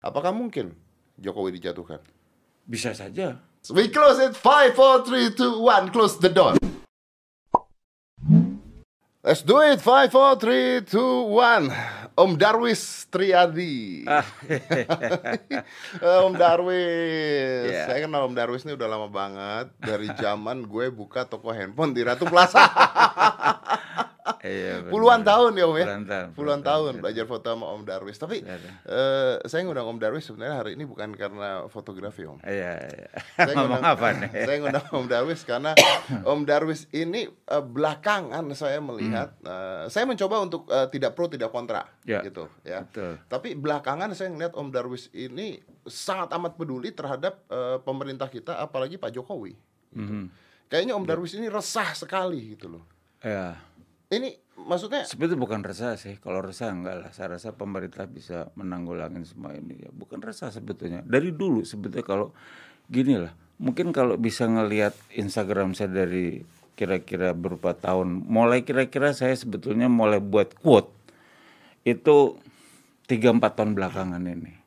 Apakah mungkin Jokowi dijatuhkan? Bisa saja. We close it. 5, 4, 3, 2, 1. Close the door. Let's do it. 5, 4, 3, 2, 1. Om Darwis Triadi. Ah, Om Darwis. Iya. Saya kenal Om Darwis ini udah lama banget. Dari zaman gue buka toko handphone di Ratu Plaza. iya. Puluhan tahun ya Om ya. Puluhan tahun, Puluhan puluhan tahun tahun. belajar foto sama Om Darwis. Tapi Iya, eh, saya ngundang Om Darwis sebenarnya hari ini bukan karena fotografi Om. Iya, iya. Saya ngundang- apa nih? Saya ngundang Om Darwis karena Om Darwis ini eh, belakangan saya melihat, eh, saya mencoba untuk tidak pro tidak kontra, Hmm. Ya, gitu ya. betul. Tapi belakangan saya ngeliat Om Darwis ini sangat amat peduli terhadap pemerintah kita, apalagi Pak Jokowi. Mhm. Kayaknya Om Darwis ini resah sekali gitu loh. Ya, Ini maksudnya sebetulnya bukan resah sih. Kalau resah enggak lah. Saya rasa pemerintah bisa menanggulangin semua ini. Ya, bukan resah sebetulnya. Dari dulu sebetulnya kalau gini lah. Mungkin kalau bisa ngelihat Instagram saya dari kira-kira beberapa tahun. Mulai kira-kira saya sebetulnya mulai buat quote. Itu 3-4 tahun belakangan ini.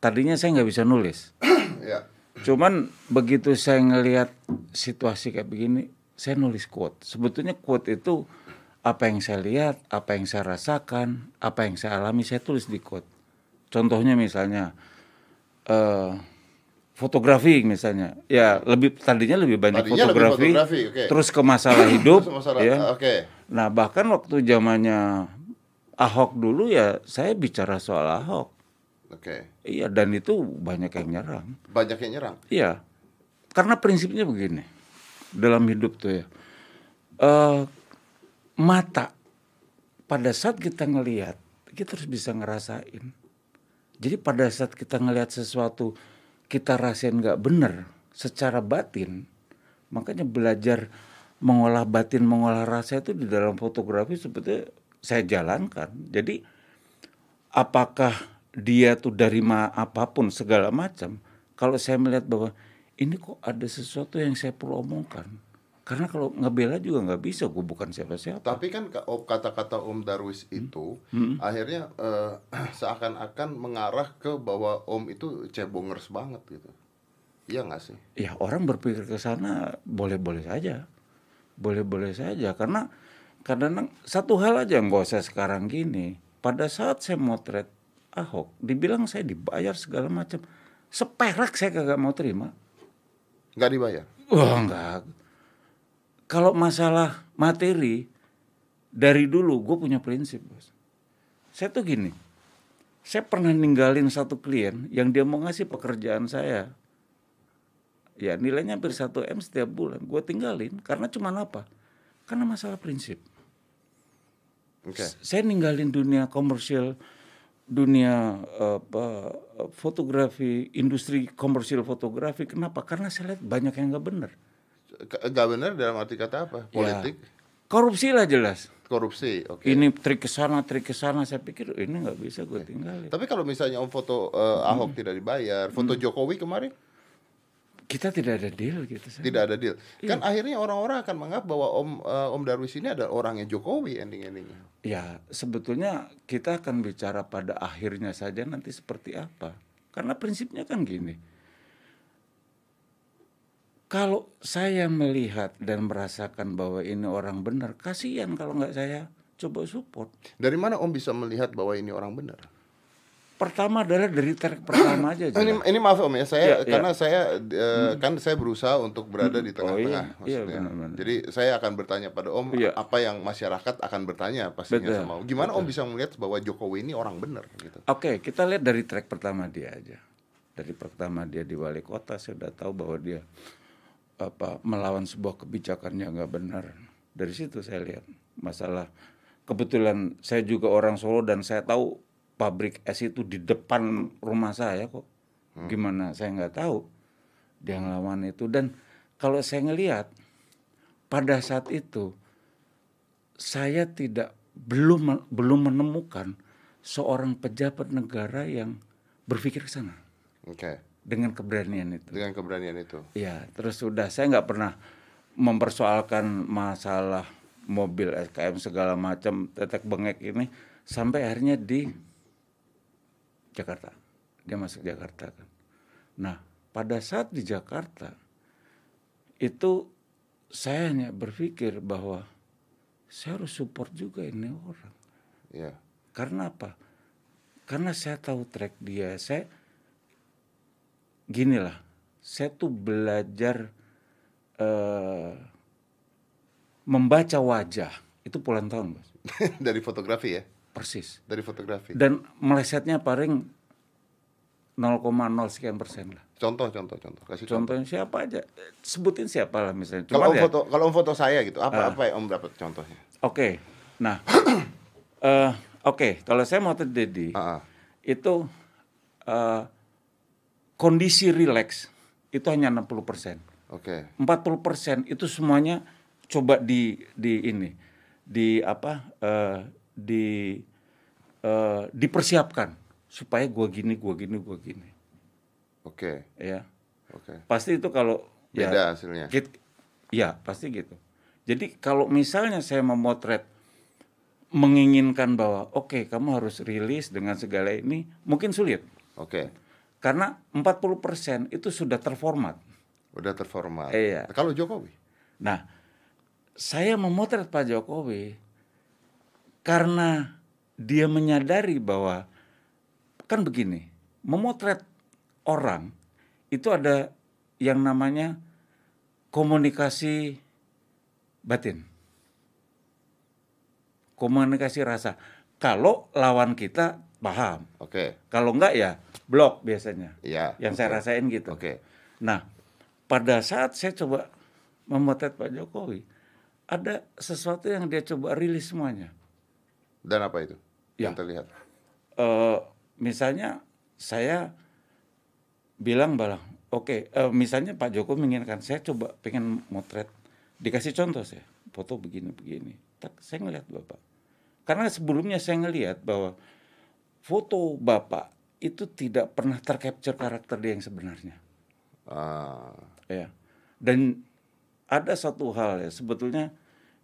Tadinya saya nggak bisa nulis. ya Cuman begitu saya ngelihat situasi kayak begini, saya nulis quote. Sebetulnya quote itu apa yang saya lihat, apa yang saya rasakan, apa yang saya alami, saya tulis di quote. Contohnya misalnya eh fotografi misalnya, ya lebih tadinya lebih banyak Tadinya lebih fotografi, fotografi, oke. terus ke masalah hidup, masalah ya. oke. Nah bahkan waktu zamannya Ahok dulu ya saya bicara soal Ahok, Oke. iya dan itu banyak yang nyerang. Banyak yang nyerang. Iya, karena prinsipnya begini dalam hidup tuh ya, eh mata pada saat kita ngelihat kita harus bisa ngerasain. Jadi pada saat kita ngelihat sesuatu kita rasain nggak bener secara batin, makanya belajar mengolah batin, mengolah rasa itu di dalam fotografi sebetulnya saya jalankan. Jadi apakah dia tuh dari ma apa pun segala macam kalau saya melihat bahwa ini kok ada sesuatu yang saya perlu omongkan karena kalau ngebela juga nggak bisa gue bukan siapa-siapa Tapi kan ka- oh, kata-kata Om Darwis itu akhirnya eh, seakan-akan mengarah ke bahwa Om itu cebongers banget gitu. Iya nggak sih? ya orang berpikir ke sana boleh-boleh saja boleh-boleh saja karena kadang satu hal aja nggak usah sekarang gini pada saat saya motret Ahok dibilang saya dibayar segala macam seperak saya kagak mau terima Nggak dibayar. Wah enggak. Kalau masalah materi dari dulu gue punya prinsip bos. Saya tuh gini, saya pernah ninggalin satu klien yang dia mau ngasih pekerjaan saya. Ya nilainya hampir 1 M setiap bulan. Gue tinggalin karena cuma apa? Karena masalah prinsip. Oke. Saya ninggalin dunia komersial, dunia apa, fotografi, industri komersial fotografi. Kenapa? Karena saya lihat banyak yang nggak benar. Benar dalam arti kata apa? Politik, Ya, korupsi lah jelas. korupsi. Oke. Ini trik ke sana, trik ke sana. Saya pikir "Oh, ini nggak bisa gue tinggalin. Tapi kalau misalnya Om foto eh, Ahok tidak dibayar, foto Jokowi kemarin Kita tidak ada deal gitu. Saya. tidak ada deal. Iya. Kan akhirnya orang-orang akan menganggap bahwa Om eh, Om Darwis ini adalah orangnya Jokowi ending-endingnya. Ya sebetulnya kita akan bicara pada akhirnya saja nanti seperti apa. Karena prinsipnya kan gini. Kalau saya melihat dan merasakan bahwa ini orang benar, kasihan kalau nggak saya coba support. Dari mana Om bisa melihat bahwa ini orang benar? Pertama adalah dari track pertama aja. Ini, ini maaf om ya saya Iya, iya. karena saya eh, kan saya berusaha untuk berada di Oh, iya. tengah-tengah Iya, maksudnya. Jadi saya akan bertanya pada om Iya. apa yang masyarakat akan bertanya pastinya Betul, sama om. Gimana om bisa melihat bahwa Jokowi ini orang benar gitu? Oke, kita lihat dari track pertama dia aja. Dari pertama dia di wali kota, saya udah tahu bahwa dia apa melawan sebuah kebijakan yang nggak benar. Dari situ saya lihat masalah. Kebetulan saya juga orang Solo dan saya tahu pabrik es itu di depan rumah saya kok. Gimana saya nggak tahu dia ngelawan itu dan kalau saya ngelihat pada saat itu saya tidak belum belum menemukan seorang pejabat negara yang berpikir ke sana Oke. Dengan keberanian itu. Dengan keberanian itu. Ya, terus sudah saya nggak pernah mempersoalkan masalah mobil SKM segala macam tetek bengek ini sampai akhirnya di Jakarta dia masuk Jakarta kan. Nah, pada saat di Jakarta itu saya hanya berpikir bahwa saya harus support juga ini orang. Iya. Karena apa? Karena saya tahu track dia. Saya gini lah, saya tuh belajar eh, membaca wajah itu puluhan tahun, Bos. Dari fotografi ya. Persis. Dari fotografi. Dan melesetnya paling 0,0 sekian persen lah. Contoh, contoh, contoh. Kasih contoh. Contohnya siapa aja? Sebutin siapa lah misalnya. Kalau ya, foto, kalau om foto saya gitu, apa apa yang om dapat contohnya? Oke. Nah, eh, oke. Kalau saya mau Dedi, Ah, ah. itu eh, kondisi rileks itu hanya 60 persen. Oke. 40 persen itu semuanya coba di di ini di apa eh, di eh, dipersiapkan supaya gua gini gua gini gua gini Oke. ya Oke. pasti itu kalau ya, Beda hasilnya. Kit- ya pasti gitu. Jadi kalau misalnya saya memotret menginginkan bahwa oke kamu harus rilis dengan segala ini mungkin sulit Oke. Karena 40% itu sudah terformat. Udah terformat. Iya. Kalau Jokowi? Nah, saya memotret Pak Jokowi karena dia menyadari bahwa kan begini, memotret orang itu ada yang namanya komunikasi batin. Komunikasi rasa. Kalau lawan kita paham, Oke. kalau enggak ya blok biasanya. Iya. Yang saya oke. rasain gitu. Oke. Nah, pada saat saya coba memotret Pak Jokowi, ada sesuatu yang dia coba rilis semuanya. Dan apa itu? Ya. Yang terlihat. Eh, misalnya saya bilang balang, oke, eh, misalnya Pak Jokowi menginginkan saya coba pengen motret, dikasih contoh saya, foto begini begini. Tak, saya ngelihat bapak, karena sebelumnya saya ngelihat bahwa foto bapak itu tidak pernah tercapture karakter dia yang sebenarnya. Ah, ya dan ada satu hal ya sebetulnya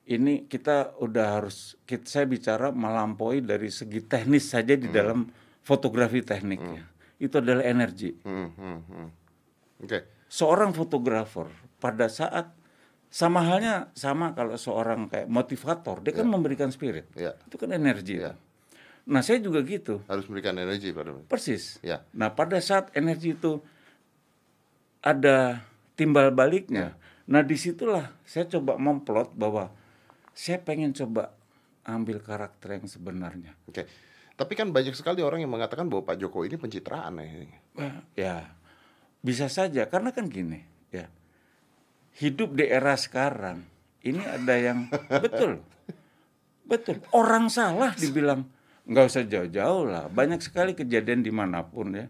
ini kita udah harus kita, saya bicara melampaui dari segi teknis saja di dalam fotografi tekniknya itu adalah energi hmm, hmm, hmm. Oke. seorang fotografer pada saat sama halnya sama kalau seorang kayak motivator dia kan memberikan spirit Ya. itu kan energi Ya. Nah saya juga gitu Harus memberikan energi pada persis Ya. Nah, pada saat energi itu ada timbal baliknya. Nah, di situlah saya coba memplot bahwa saya pengen coba ambil karakter yang sebenarnya. Oke. Tapi kan banyak sekali orang yang mengatakan bahwa Pak Jokowi ini pencitraan ya. Wah, ya, bisa saja karena kan gini, ya. Hidup di era sekarang ini ada yang betul. Betul. Orang salah dibilang nggak usah jauh-jauh lah. Banyak sekali kejadian di mana pun ya.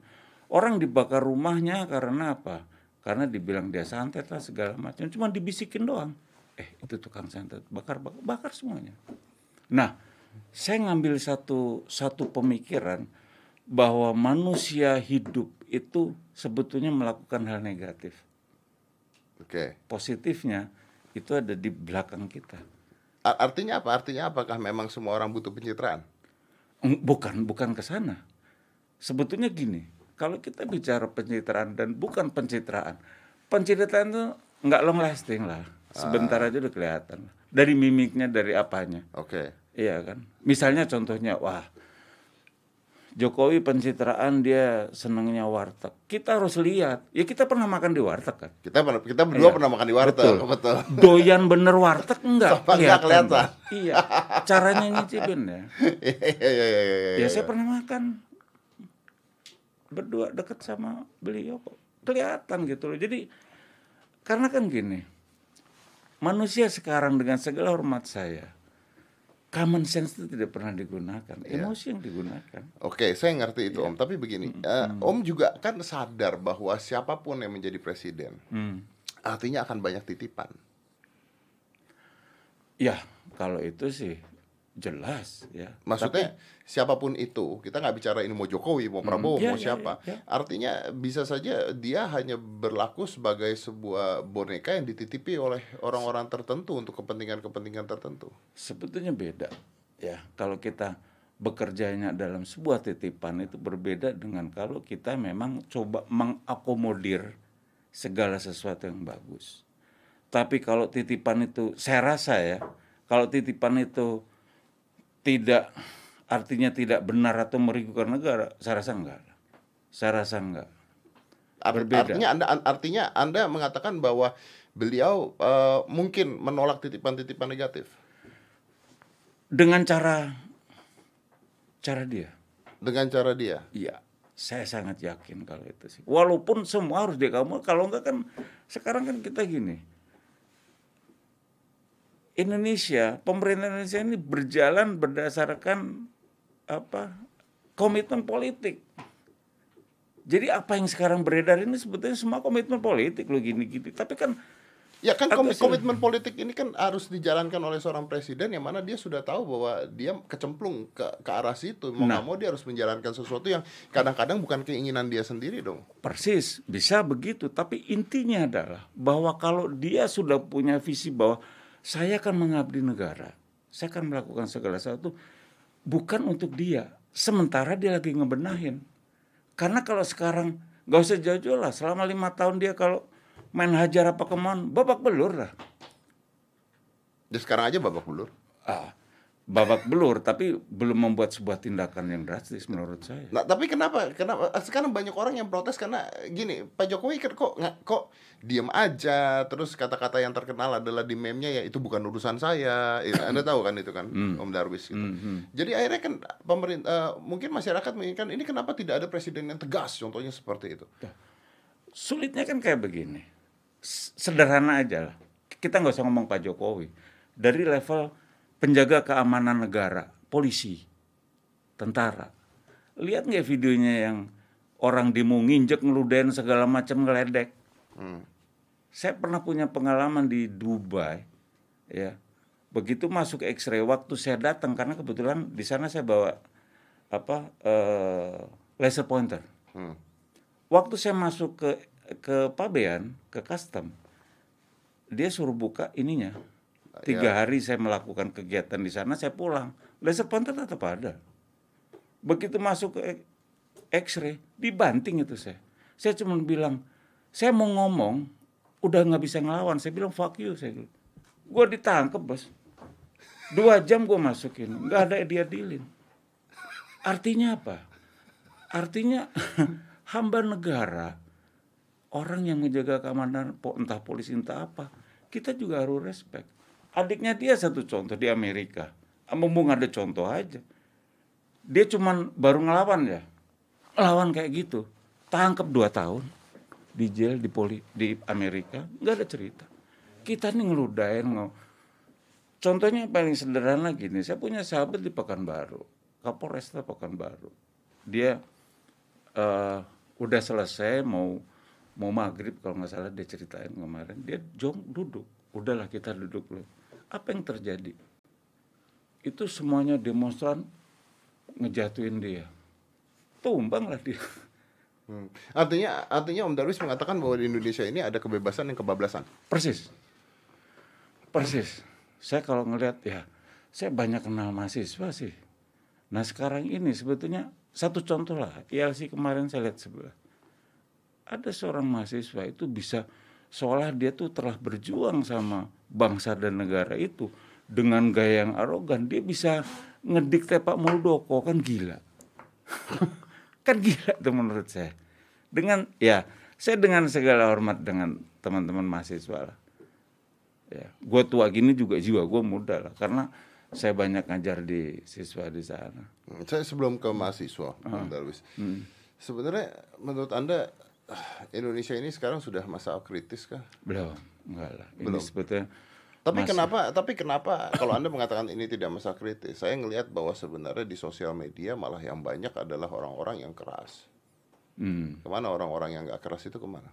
Orang dibakar rumahnya karena apa? Karena dibilang dia santet lah segala macam. Cuma dibisikin doang. Eh itu tukang santet. Bakar, bakar, bakar semuanya. Nah, saya ngambil satu satu pemikiran bahwa manusia hidup itu sebetulnya melakukan hal negatif. Oke. Positifnya itu ada di belakang kita. Artinya apa? Artinya apakah memang semua orang butuh pencitraan? Bukan, bukan ke sana. Sebetulnya gini, kalau kita bicara pencitraan dan bukan pencitraan, pencitraan itu nggak long lasting lah. Sebentar aja udah kelihatan. Dari mimiknya, dari apanya. Oke. Iya kan. Misalnya contohnya, wah Jokowi pencitraan dia senangnya warteg. Kita harus lihat. Ya kita pernah makan di warteg kan. Kita pernah kita berdua Iya. pernah makan di warteg, Betul. betul. Doyan bener warteg enggak Sama nggak kelihatan. Bang. Iya. Caranya nyicipin ya. Iya iya iya iya. iya. Ya saya pernah makan berdua dekat sama beliau kok. Kelihatan gitu loh. Jadi karena kan gini. Manusia sekarang dengan segala hormat saya common sense itu tidak pernah digunakan. Emosi yang digunakan. Oke, saya ngerti Iya. itu Om. Tapi begini, eh, Om juga kan sadar bahwa siapa pun yang menjadi presiden, Hmm. artinya akan banyak titipan. Ya, kalau itu sih jelas ya. Maksudnya siapa pun itu, kita nggak bicara ini mau Jokowi, mau Prabowo, Iya, mau iya, siapa. iya, iya. Artinya bisa saja dia hanya berlaku sebagai sebuah boneka yang dititipi oleh orang-orang tertentu untuk kepentingan-kepentingan tertentu. sebetulnya beda ya kalau kita bekerjanya dalam sebuah titipan itu berbeda dengan kalau kita memang coba mengakomodir segala sesuatu yang bagus. Tapi kalau titipan itu saya rasa ya, kalau titipan itu tidak artinya tidak benar atau merugikan negara, saya rasa enggak. Saya rasa enggak. Berbeda. Artinya Anda artinya Anda mengatakan bahwa beliau eh, mungkin menolak titipan-titipan negatif Dengan cara cara dia. dengan cara dia. Iya, saya sangat yakin kalau itu sih. Walaupun semua harus kamu kalau enggak kan sekarang kan kita gini. Indonesia, pemerintah Indonesia ini berjalan berdasarkan apa? komitmen politik. Jadi apa yang sekarang beredar ini sebetulnya semua komitmen politik loh gini-gini. Tapi kan Ya kan komitmen politik ini kan harus dijalankan oleh seorang presiden yang mana dia sudah tahu bahwa dia kecemplung ke ke arah situ. Mau Nah. mau dia harus menjalankan sesuatu yang kadang-kadang bukan keinginan dia sendiri dong. Persis, bisa begitu. Tapi intinya adalah bahwa kalau dia sudah punya visi bahwa saya akan mengabdi negara, saya akan melakukan segala sesuatu bukan untuk dia. Sementara dia lagi ngebenahin. Karena kalau sekarang nggak usah jauh-jauh lah, selama lima tahun dia kalau main hajar apa ke mana, babak belur lah. Dia sekarang aja babak belur. Ah, babak belur, tapi belum membuat sebuah tindakan yang drastis menurut saya. Nah, tapi kenapa? Kenapa sekarang banyak orang yang protes karena gini, Pak Jokowi kan kok nggak kok diam aja, terus kata-kata yang terkenal adalah di meme-nya ya itu bukan urusan saya. Ya, Anda tahu kan itu kan, Om Darwis gitu. Jadi akhirnya kan pemerintah mungkin masyarakat menginginkan ini kenapa tidak ada presiden yang tegas, contohnya seperti itu. Sulitnya kan kayak begini. Sederhana aja lah. Kita nggak usah ngomong Pak Jokowi. Dari level penjaga keamanan negara, polisi, tentara. Lihat nggak videonya yang orang demo nginjek ngeludahin segala macam ngeledek. Hmm. Saya pernah punya pengalaman di Dubai, ya. Begitu masuk X-ray waktu saya datang karena kebetulan di sana saya bawa apa eh, laser pointer Hmm. waktu saya masuk ke ke pabean ke custom dia suruh buka ininya tiga hari saya melakukan kegiatan di sana saya pulang. Laser pointer tetap ada. Begitu masuk ke X-ray dibanting itu saya. Saya cuma bilang saya mau ngomong udah nggak bisa ngelawan. Saya bilang fuck you saya bilang. Gue ditangkep bos. Dua jam gue masukin nggak ada dia dilin artinya apa? Artinya hamba negara orang yang menjaga keamanan entah polisi entah apa kita juga harus respect adiknya dia satu contoh di Amerika. Mumpung ada contoh aja. Dia cuman baru ngelawan ya. Lawan kayak gitu. Tangkap dua tahun. Di jail di poli di Amerika. Nggak ada cerita. Kita nih ngeludain nge contohnya paling sederhana gini. Saya punya sahabat di Pekanbaru. Kapolresta Pekanbaru. Dia eh, udah selesai mau mau maghrib kalau nggak salah dia ceritain kemarin. Dia jong duduk. Udahlah kita duduk loh apa yang terjadi? Itu semuanya demonstran ngejatuhin dia. Tumbang lah dia. Hmm. Artinya artinya Om Darwis mengatakan bahwa di Indonesia ini ada kebebasan yang kebablasan. persis. Persis. Saya kalau ngelihat ya saya banyak kenal mahasiswa sih. Nah sekarang ini sebetulnya satu contoh lah. ILC kemarin saya lihat sebelah. Ada seorang mahasiswa itu bisa seolah dia tuh telah berjuang sama bangsa dan negara itu dengan gaya yang arogan. Dia bisa ngedikte Pak Muldoko kan gila. Kan gila tuh menurut saya. Dengan ya saya dengan segala hormat dengan teman-teman mahasiswa lah. Ya gue tua gini juga jiwa gue muda lah karena saya banyak ngajar di siswa di sana. Hmm, Saya sebelum ke mahasiswa, Om Darwis. Sebenarnya menurut Anda Indonesia ini sekarang sudah masa kritis kah? belum enggak lah ini Belum. sebetulnya Tapi Mas- kenapa? Tapi kenapa kalau Anda mengatakan ini tidak masa kritis? Saya ngelihat bahwa sebenarnya di sosial media malah yang banyak adalah orang-orang yang keras. hmm, Ke mana orang-orang yang nggak keras itu ke mana?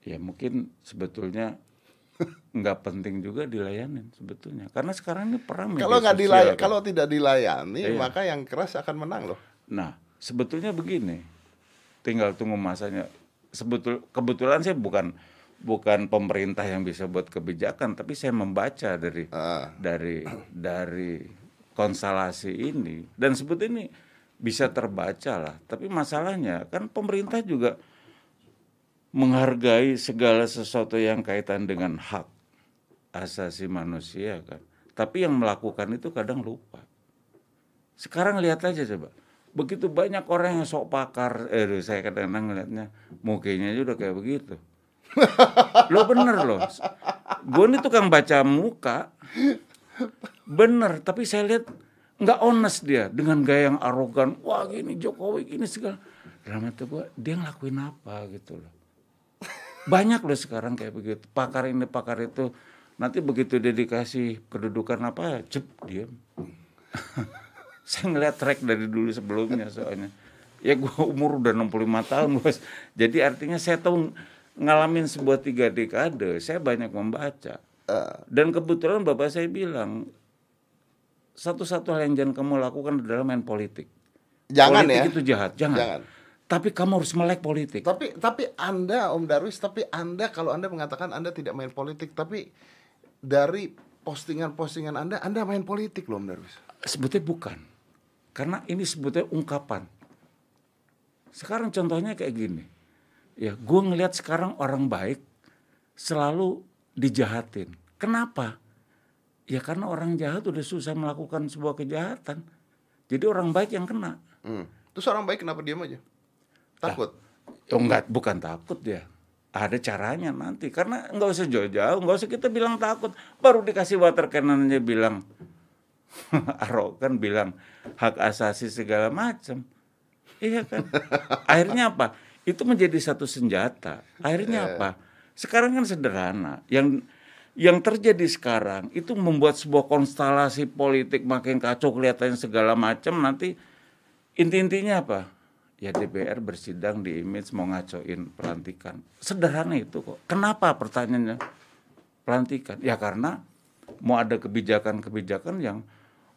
ya mungkin sebetulnya nggak penting juga dilayanin sebetulnya karena sekarang ini perang Kalau nggak dilayani, kan. kalau tidak dilayani, Iya. maka yang keras akan menang loh. Nah, sebetulnya begini, tinggal tunggu masanya. Sebetul kebetulan saya bukan bukan pemerintah yang bisa buat kebijakan, tapi saya membaca dari Ah. dari dari konstelasi ini dan sebetulnya ini bisa terbaca lah. Tapi masalahnya kan pemerintah juga menghargai segala sesuatu yang kaitan dengan hak asasi manusia kan. Tapi yang melakukan itu kadang lupa. Sekarang lihat aja coba. Begitu banyak orang yang sok pakar, eh saya kadang-kadang ngeliatnya mukanya aja udah kayak begitu. lo bener loh. Gue ini tukang baca muka. Bener, tapi saya lihat nggak honest dia dengan gaya yang arogan. Wah gini Jokowi gini segala. Dalam hati gue, dia ngelakuin apa gitu loh. Banyak loh sekarang kayak begitu. Pakar ini, pakar itu. Nanti begitu dia dikasih kedudukan apa, cep, diam. saya ngeliat track dari dulu sebelumnya soalnya. Ya gue umur udah 65 tahun bos. Jadi artinya saya tahu ngalamin sebuah tiga dekade, saya banyak membaca. Dan kebetulan bapak saya bilang, satu-satu hal yang jangan kamu lakukan adalah main politik. Jangan politik ya. itu jahat, jangan. Jangan. Tapi kamu harus melek politik. Tapi tapi Anda Om Darwis, tapi Anda kalau Anda mengatakan Anda tidak main politik, tapi dari postingan-postingan Anda Anda main politik loh Om Darwis. Sebetulnya bukan. Karena ini sebetulnya ungkapan. Sekarang contohnya kayak gini. Ya, gue ngelihat sekarang orang baik selalu dijahatin. Kenapa? Ya karena orang jahat udah susah melakukan sebuah kejahatan. Jadi orang baik yang kena. Hmm. Terus orang baik kenapa diam aja? Takut. Oh enggak, bukan takut dia. Ada caranya nanti. Karena nggak usah jauh-jauh, nggak usah kita bilang takut. Baru dikasih water cannon aja bilang. arogan bilang hak asasi segala macam. Iya kan? Akhirnya apa? Itu menjadi satu senjata. Akhirnya apa? Sekarang kan sederhana. Yang yang terjadi sekarang itu membuat sebuah konstelasi politik makin kacau kelihatannya segala macam nanti inti-intinya apa? Ya DPR bersidang di image mau ngacoin pelantikan. Sederhana itu kok. Kenapa pertanyaannya pelantikan? Ya karena mau ada kebijakan-kebijakan yang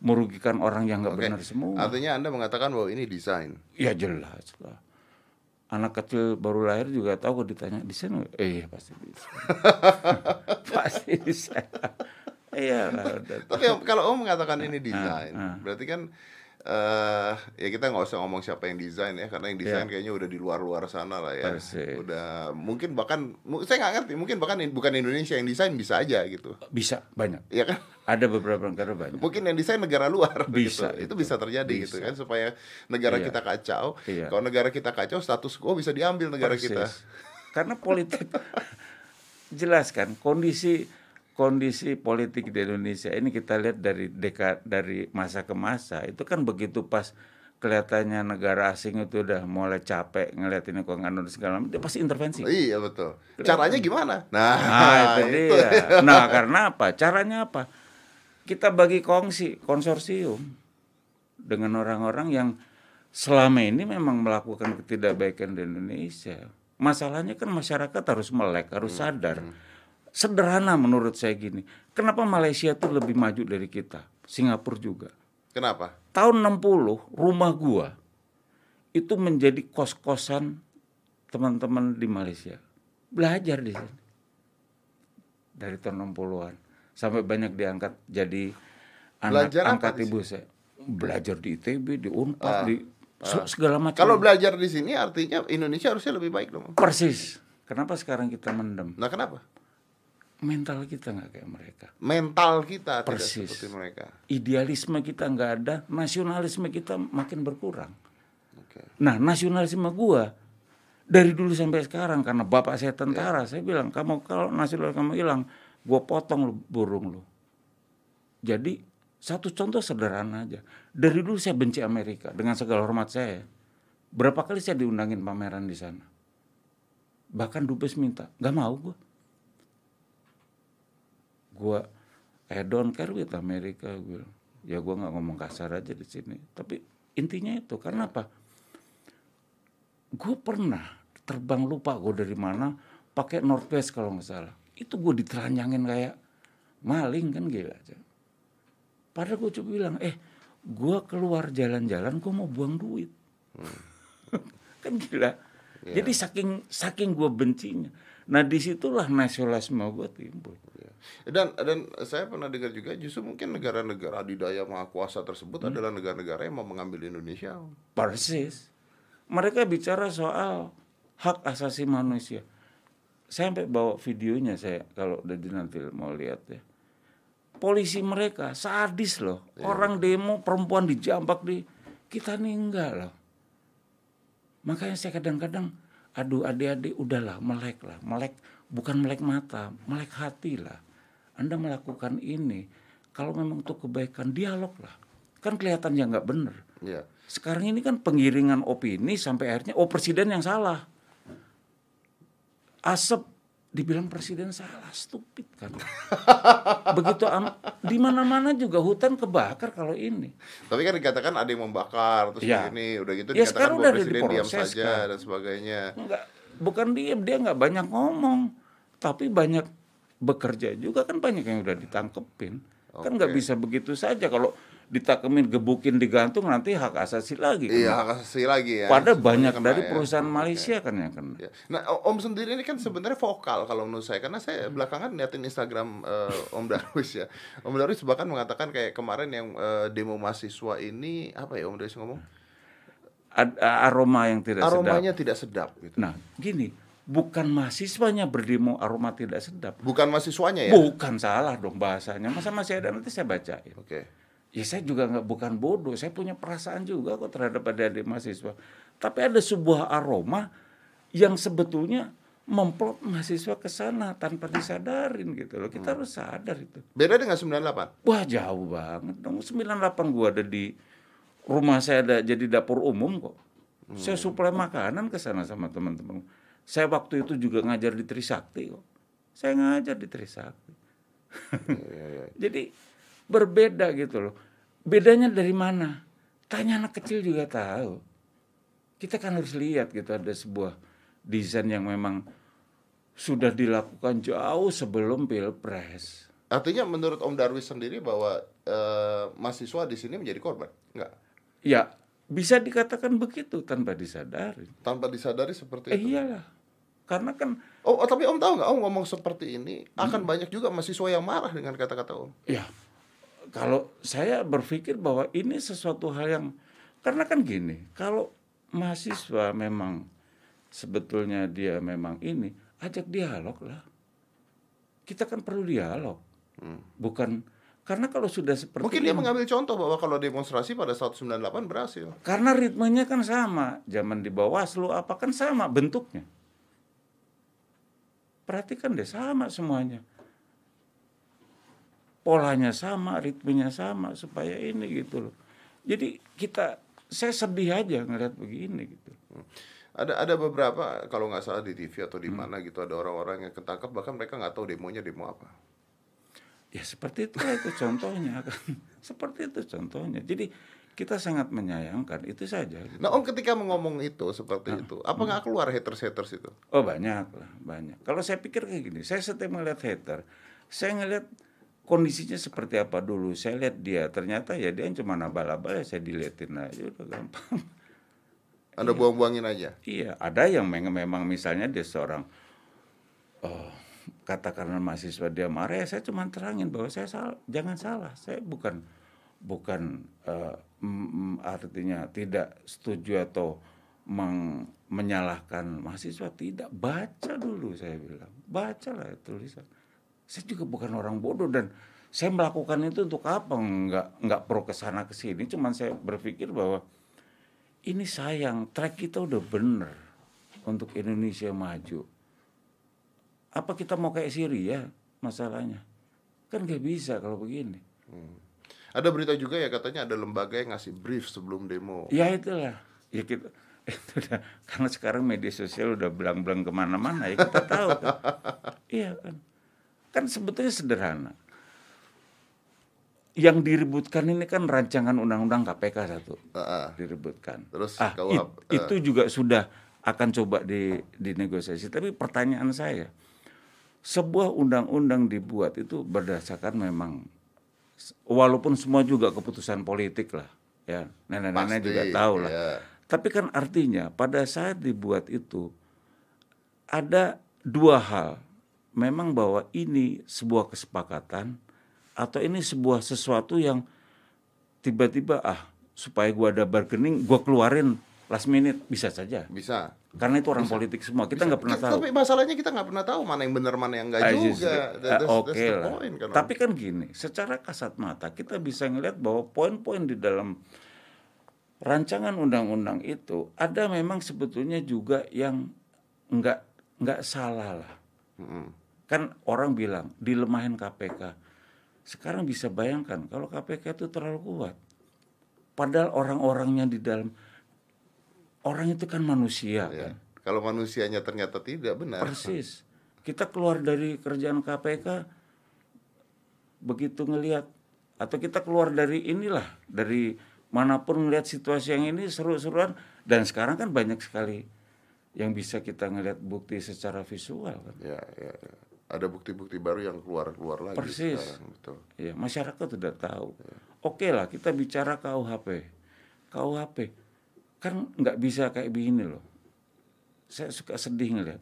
merugikan orang yang nggak Oke. benar semua. Artinya Anda mengatakan bahwa ini desain. Ya jelas lah. Anak kecil baru lahir juga tahu kalau ditanya di sana, eh pasti bisa. pasti bisa. Iya. Tapi kalau Om mengatakan ini desain, ah. berarti kan eh ya kita nggak usah ngomong siapa yang desain ya, karena yang desain Iya. kayaknya udah di luar-luar sana lah ya. Persis. Udah mungkin bahkan saya nggak ngerti, mungkin bahkan bukan Indonesia yang desain bisa aja gitu. Bisa banyak. Iya kan? Ada beberapa negara banyak. Mungkin yang desain negara luar Bisa gitu. Itu itu. bisa terjadi gitu Bisa. kan supaya negara Iya. kita kacau. Iya. Kalau negara kita kacau, status quo bisa diambil negara Persis. kita. Karena politik jelas kan kondisi kondisi politik di Indonesia ini kita lihat dari deka dari masa ke masa itu kan begitu pas kelihatannya negara asing itu udah mulai capek ngeliat ini kok nggak nurut segala macam dia pasti intervensi. Iya betul. Caranya gimana? Nah, Nah, itu dia. Nah, karena apa? Caranya apa? Kita bagi kongsi, konsorsium dengan orang-orang yang selama ini memang melakukan ketidakbaikan di Indonesia. Masalahnya kan masyarakat harus melek, harus sadar. Sederhana menurut saya gini. Kenapa Malaysia tuh lebih maju dari kita? Singapura juga. Kenapa? Tahun 60 rumah gua itu menjadi kos-kosan teman-teman di Malaysia. Belajar di sini. Dari tahun 60-an sampai banyak diangkat jadi anak Belajar angkat ibu saya. Belajar di ITB, di Unpad, di se- segala macam. Kalau belajar di sini artinya Indonesia harusnya lebih baik dong. persis. Kenapa sekarang kita mendem? Nah, kenapa? Mental kita nggak kayak mereka. Mental kita Persis. tidak seperti mereka. Idealisme kita nggak ada, nasionalisme kita makin berkurang. Oke. Nah, nasionalisme gua dari dulu sampai sekarang karena bapak saya tentara, saya bilang kamu kalau nasional kamu hilang, gua potong lu burung lu. Jadi satu contoh sederhana aja. Dari dulu saya benci Amerika dengan segala hormat saya. Berapa kali saya diundangin pameran di sana. Bahkan dubes minta, nggak mau gua. Gua I don't care with Amerika gue. Ya gua nggak ngomong kasar aja di sini. Tapi intinya itu karena apa? gue pernah terbang lupa gue dari mana pakai Northwest kalau nggak salah itu gue ditelanjangin kayak maling kan gila aja padahal gue coba bilang eh gue keluar jalan-jalan gue mau buang duit kan gila jadi saking saking gue bencinya Nah di situlah nasionalisme gue timbul. Ya. Dan dan saya pernah dengar juga justru mungkin negara-negara adidaya maha kuasa tersebut adalah negara-negara yang mau mengambil Indonesia. Persis. Mereka bicara soal hak asasi manusia. Saya sampai bawa videonya saya kalau udah nanti mau lihat ya. Polisi mereka sadis loh. Orang demo perempuan dijambak di kita nih enggak loh. Makanya saya kadang-kadang aduh adik-adik udahlah melek lah. Melek bukan melek mata melek hati lah. Anda melakukan ini kalau memang untuk kebaikan dialog lah. Kan kelihatannya nggak bener Ya. sekarang ini kan pengiringan opini sampai akhirnya oh presiden yang salah. Asap dibilang presiden salah stupid kan begitu am di mana mana juga hutan kebakar kalau ini Tapi kan dikatakan ada yang membakar terus Ya. begini udah gitu Ya, dikatakan sekarang bahwa presiden diam saja kan. dan sebagainya. nggak bukan diem dia nggak banyak ngomong tapi banyak bekerja juga kan banyak yang udah ditangkepin kan nggak bisa begitu saja kalau ditakemin gebukin digantung nanti hak asasi lagi kan. Iya, hak asasi lagi ya. pada Semuanya banyak kena dari ya. perusahaan. Malaysia kan yang kena Ya. Nah, Om sendiri ini kan sebenarnya vokal kalau menurut saya karena saya belakangan liatin Instagram eh, Om Darwis ya. Om Darwis bahkan mengatakan kayak kemarin yang eh, demo mahasiswa ini apa ya Om Darwis ngomong? Ad- aroma yang tidak sedap Aromanya tidak sedap gitu. nah gini bukan mahasiswanya berdemo aroma tidak sedap Bukan mahasiswanya ya? bukan salah dong bahasanya masa masih ada nanti saya bacain Oke. Ya saya juga nggak bukan bodoh, saya punya perasaan juga kok terhadap adik-adik mahasiswa. Tapi ada sebuah aroma yang sebetulnya memplot mahasiswa ke sana tanpa disadarin gitu loh. Kita harus sadar itu. Beda dengan 98. Wah jauh banget dong. 98 gua ada di rumah saya ada jadi dapur umum kok. Saya suplai makanan ke sana sama teman-teman. Saya waktu itu juga ngajar di Trisakti kok. Saya ngajar di Trisakti. Iya, iya. Jadi berbeda gitu loh. Bedanya dari mana? Tanya anak kecil juga tahu. Kita kan harus lihat gitu ada sebuah desain yang memang sudah dilakukan jauh sebelum pilpres. Artinya menurut Om Darwis sendiri bahwa eh, mahasiswa di sini menjadi korban? Enggak. Ya bisa dikatakan begitu tanpa disadari. Tanpa disadari seperti Eh itu. iyalah, karena kan Oh, oh, tapi Om tahu nggak Om ngomong seperti ini Hmm. akan banyak juga mahasiswa yang marah dengan kata-kata Om. ya kalau saya berpikir bahwa ini sesuatu hal yang karena kan gini, kalau mahasiswa memang sebetulnya dia memang ini ajak dialog lah. Kita kan perlu dialog, bukan karena kalau sudah seperti Hmm. Mungkin ini, dia mengambil contoh bahwa kalau demonstrasi pada saat 98 berhasil. karena ritmenya kan sama, zaman di Bawaslu apa kan sama bentuknya. Perhatikan deh sama semuanya. Polanya sama, ritmenya sama supaya ini gitu loh. Jadi kita saya sedih aja ngeliat begini gitu. Ada ada beberapa kalau nggak salah di TV atau di Hmm. mana gitu ada orang-orang yang ketangkap bahkan mereka nggak tahu demonya demo apa. Ya seperti itu itu contohnya kan. seperti itu contohnya. Jadi kita sangat menyayangkan itu saja. Nah Om ketika ngomong itu seperti Ah. itu, apa nggak keluar haters-haters itu? Oh banyak lah, banyak. Kalau saya pikir kayak gini, saya setiap melihat hater, saya ngelihat kondisinya seperti apa dulu. Saya lihat dia, ternyata ya dia cuma abal-abal ya saya diliatin aja udah gampang. Anda buang-buangin aja. iya, ada yang memang misalnya dia seorang oh, katakanlah mahasiswa dia marah, ya saya cuma terangin bahwa saya salah, jangan salah, saya bukan bukan eh, mm, artinya tidak setuju atau meng- menyalahkan mahasiswa tidak baca dulu saya bilang bacalah tulisan saya juga bukan orang bodoh dan saya melakukan itu untuk apa nggak nggak pro ke sana ke sini cuman saya berpikir bahwa ini sayang track kita udah bener untuk Indonesia maju apa kita mau kayak Syria masalahnya kan nggak bisa kalau begini Ada berita juga ya katanya ada lembaga yang ngasih brief sebelum demo. Ya itulah. Ya kita itu udah karena sekarang media sosial udah belang-belang ke mana-mana ya kita tahu kan. iya kan. Kan sebetulnya sederhana. Yang diributkan ini kan rancangan undang-undang KPK satu Heeh. diributkan. Terus ah, KUHP, it- itu juga sudah akan coba di dinegosiasi. Tapi pertanyaan saya, sebuah undang-undang dibuat itu berdasarkan memang walaupun semua juga keputusan politik lah, ya nenek-nenek Pasti, juga tahu lah. ya. Tapi kan artinya pada saat dibuat itu ada dua hal. Memang bahwa ini sebuah kesepakatan atau ini sebuah sesuatu yang tiba-tiba ah supaya gua ada bargaining, gua keluarin last minute bisa saja. Bisa. Karena itu orang politik semua. Kita nggak pernah tahu. Tapi masalahnya kita nggak pernah tahu mana yang benar mana yang enggak Ah, juga. justru. That- Ah, that's- Oke that's the lah. point, kan. Tapi kan gini, secara kasat mata kita bisa ngelihat bahwa poin-poin di dalam rancangan undang-undang itu ada memang sebetulnya juga yang nggak nggak salah lah. Kan orang bilang dilemahin KPK. Sekarang bisa bayangkan kalau KPK itu terlalu kuat. Padahal orang-orangnya di dalam orang itu kan manusia Ya. kan. Kalau manusianya ternyata tidak benar. Persis. Kita keluar dari kerjaan KPK begitu ngelihat atau kita keluar dari inilah dari mana pun ngelihat situasi yang ini seru-seruan dan sekarang kan banyak sekali yang bisa kita ngelihat bukti secara visual kan. Ya, ya, ya. Ada bukti-bukti baru yang keluar-keluar lagi Persis. sekarang, betul. Ya, masyarakat sudah tahu. Oke lah, kita bicara KUHP. KUHP kan nggak bisa kayak begini loh. Saya suka sedih ngeliat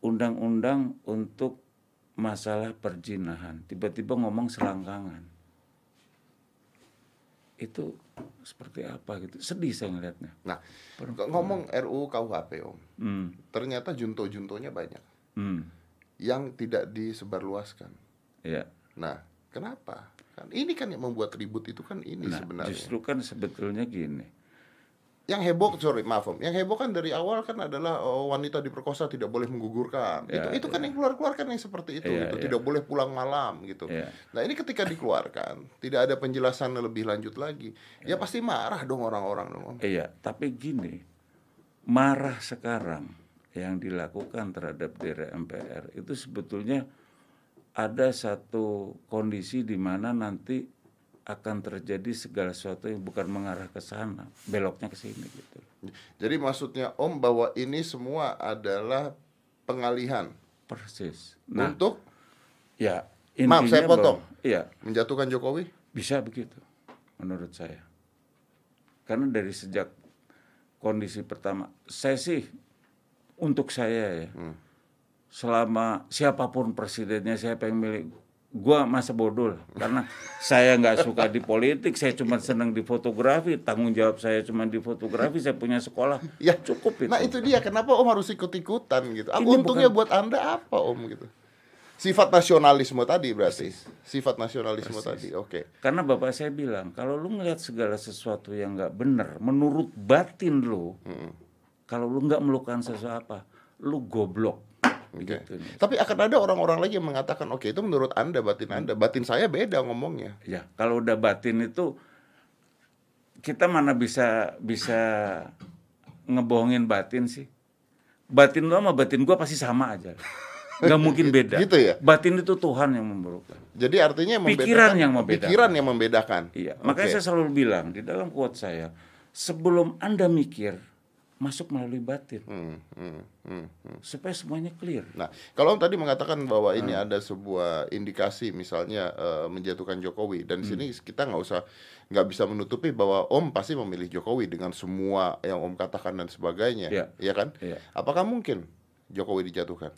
undang-undang untuk masalah perjinahan. Tiba-tiba ngomong selangkangan. Itu seperti apa gitu. Sedih saya ngeliatnya. Nah, ngomong RUU KUHP Om, Hmm. ternyata junto-juntonya banyak Hmm. Yang tidak disebarluaskan. Ya. Nah, kenapa? Kan ini kan yang membuat ribut itu kan ini Nah, sebenarnya. justru kan sebetulnya gini. Yang heboh, sorry maaf Om, yang heboh kan dari awal kan adalah oh, wanita diperkosa tidak boleh menggugurkan. Ya, itu itu kan yang keluar-keluar kan yang seperti itu, Ya, gitu. ya. tidak boleh pulang malam gitu. Ya. Nah ini ketika dikeluarkan, tidak ada penjelasan lebih lanjut lagi, ya pasti marah dong orang-orang dong Om. Iya, tapi gini, marah sekarang yang dilakukan terhadap diri MPR itu sebetulnya ada satu kondisi di mana nanti akan terjadi segala sesuatu yang bukan mengarah ke sana, beloknya ke sini gitu. Jadi maksudnya Om bahwa ini semua adalah pengalihan Persis. Nah, untuk ya Maaf, saya intinya potong. bahwa- Iya, menjatuhkan Jokowi. bisa begitu menurut saya. Karena dari sejak kondisi pertama, saya sih untuk saya ya, selama siapa pun presidennya siapa yang milih, gua masa bodoh lah. karena saya nggak suka di politik, saya cuma senang di fotografi, tanggung jawab saya cuma di fotografi, saya punya sekolah, Ya, cukup itu. Nah itu dia kenapa Om harus ikut-ikutan gitu. Aku Ini untungnya buat Anda apa Om gitu. Sifat nasionalisme tadi berarti. Sifat nasionalisme tadi. Oke. Karena bapak saya bilang, kalau lu ngelihat segala sesuatu yang nggak benar, menurut batin lu, kalau lu nggak melakukan sesuatu apa, lu goblok. Oke. Begitu. Tapi akan ada orang-orang lagi yang mengatakan, oke itu menurut anda batin anda, batin saya beda ngomongnya. Ya, kalau udah batin itu kita mana bisa bisa ngebohongin batin sih. Batin lu sama batin gua pasti sama aja. Nggak mungkin beda. Gitu ya? Batin itu Tuhan yang memburukan. Jadi artinya yang Pikiran membedakan- yang membedakan. Pikiran yang membedakan. Iya, makanya saya selalu bilang di dalam quote saya, sebelum Anda mikir, masuk melalui batin Hmm, hmm, hmm, hmm. supaya semuanya clear. Nah, kalau Om tadi mengatakan bahwa ini Hmm. ada sebuah indikasi misalnya eh, menjatuhkan Jokowi dan di Hmm. sini kita nggak usah nggak bisa menutupi bahwa Om pasti memilih Jokowi dengan semua yang Om katakan dan sebagainya, Iya. ya kan? Iya. Apakah mungkin Jokowi dijatuhkan?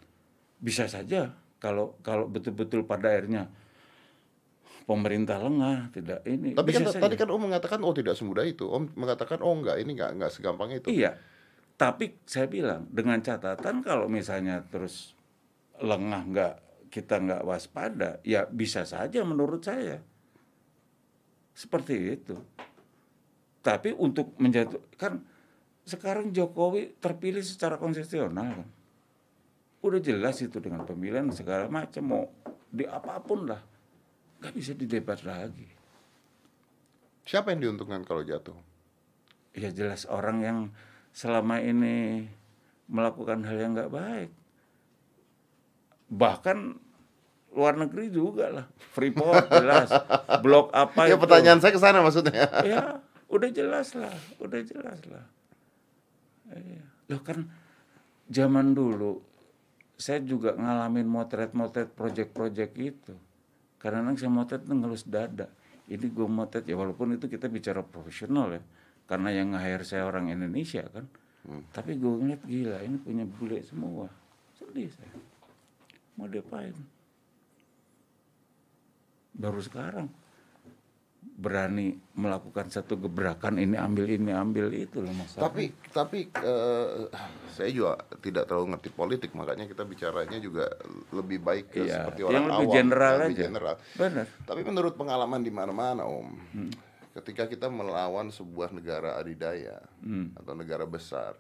Bisa saja kalau kalau betul-betul pada akhirnya pemerintah lengah, tidak ini. Tapi kan bisa tadi saja. kan Om mengatakan oh tidak semudah itu. Om mengatakan oh enggak ini enggak enggak segampang itu. Iya. Tapi saya bilang dengan catatan kalau misalnya terus lengah nggak kita nggak waspada, ya bisa saja menurut saya seperti itu. Tapi untuk menjatuhkan sekarang Jokowi terpilih secara konstitusional kan. Udah jelas itu dengan pemilihan segala macam mau di apa pun lah nggak bisa didebat lagi. Siapa yang diuntungkan kalau jatuh? ya jelas orang yang selama ini melakukan hal yang nggak baik. Bahkan luar negeri juga lah. Freeport jelas. Blok apa ya itu? pertanyaan saya ke sana maksudnya. ya udah jelas lah udah jelas lah. Iya. loh kan zaman dulu saya juga ngalamin motret-motret project-project itu. Karena saya motret ngelus dada. Ini gue motret ya walaupun itu kita bicara profesional ya karena yang nge-hire saya orang Indonesia kan tapi gue ngeliat gila ini punya bule semua sedih saya. Mau diapain? Baru sekarang berani melakukan satu gebrakan ini ambil ini ambil itu loh masalah. Tapi tapi eh, saya juga tidak terlalu ngerti politik makanya kita bicaranya juga lebih baik ke Iya, seperti yang orang lebih awam, general lebih aja. general. Benar. Tapi menurut pengalaman di mana-mana Om, ketika kita melawan sebuah negara adidaya atau negara besar,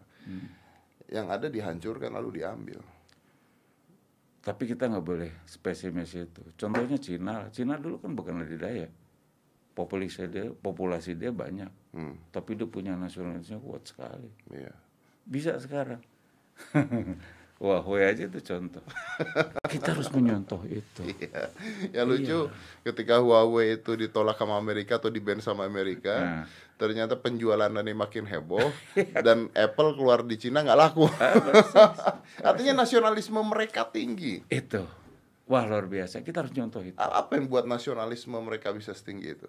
yang ada dihancurkan lalu diambil. Tapi kita nggak boleh spesimes itu. Contohnya Cina. Cina dulu kan bukan adidaya. Populasi dia, populasi dia banyak. Hmm, Tapi dia punya nasionalisme kuat sekali. iya. Bisa sekarang. Huawei aja itu contoh. kita harus menyontoh itu. Iya. Ya lucu ketika Huawei itu ditolak sama Amerika atau di ban sama Amerika, Nah. ternyata penjualannya makin heboh dan Apple keluar di Cina nggak laku. Artinya nasionalisme mereka tinggi. Itu. Wah luar biasa. Kita harus contoh itu. Apa yang buat nasionalisme mereka bisa setinggi itu?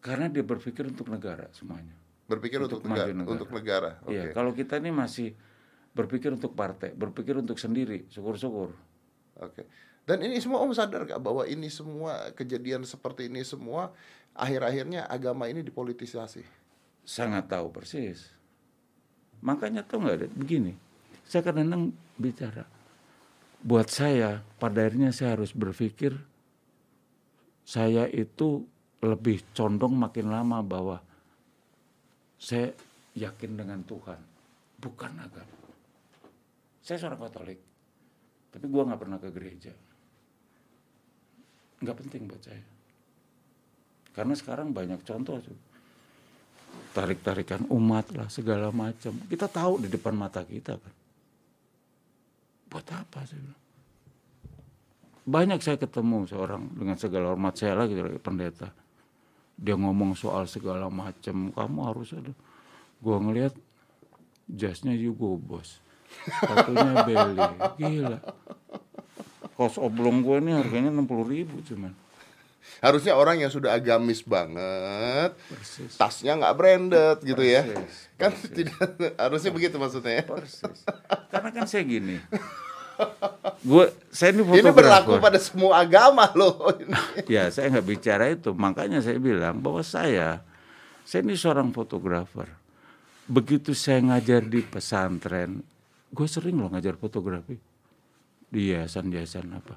Karena dia berpikir untuk negara semuanya. Berpikir untuk, Untuk negara, negara. untuk negara. Oke. Iya, kalau kita ini masih berpikir untuk partai, berpikir untuk sendiri, syukur-syukur. Oke. Dan ini semua Om sadar gak bahwa ini semua kejadian seperti ini semua akhir-akhirnya agama ini dipolitisasi. Sangat tahu persis. Makanya tahu nggak ada begini. Saya kadang-kadang bicara. Buat saya, pada akhirnya saya harus berpikir saya itu lebih condong makin lama bahwa saya yakin dengan Tuhan, bukan agama. Saya seorang Katolik, tapi gua nggak pernah ke gereja. Nggak penting buat saya. Karena sekarang banyak contoh tuh tarik-tarikan umat lah segala macam. Kita tahu di depan mata kita kan. Buat apa bilang. Banyak saya ketemu seorang dengan segala hormat saya lagi sebagai pendeta. Dia ngomong soal segala macam. Kamu harus ada. Gua ngelihat jasnya Yugo bos. Satunya Beli. Gila. Kos oblong gue ini harganya 60 ribu cuman. Harusnya orang yang sudah agamis banget, Persis. tasnya nggak branded gitu ya. Persis, Kan tidak harusnya begitu maksudnya. ya. Persis. Karena kan saya gini. Gue saya ini Ini berlaku fotografer. pada semua agama loh. Ini. Ya saya nggak bicara itu. Makanya saya bilang bahwa saya saya ini seorang fotografer. Begitu saya ngajar di pesantren, gue sering loh ngajar fotografi di yayasan-yayasan apa.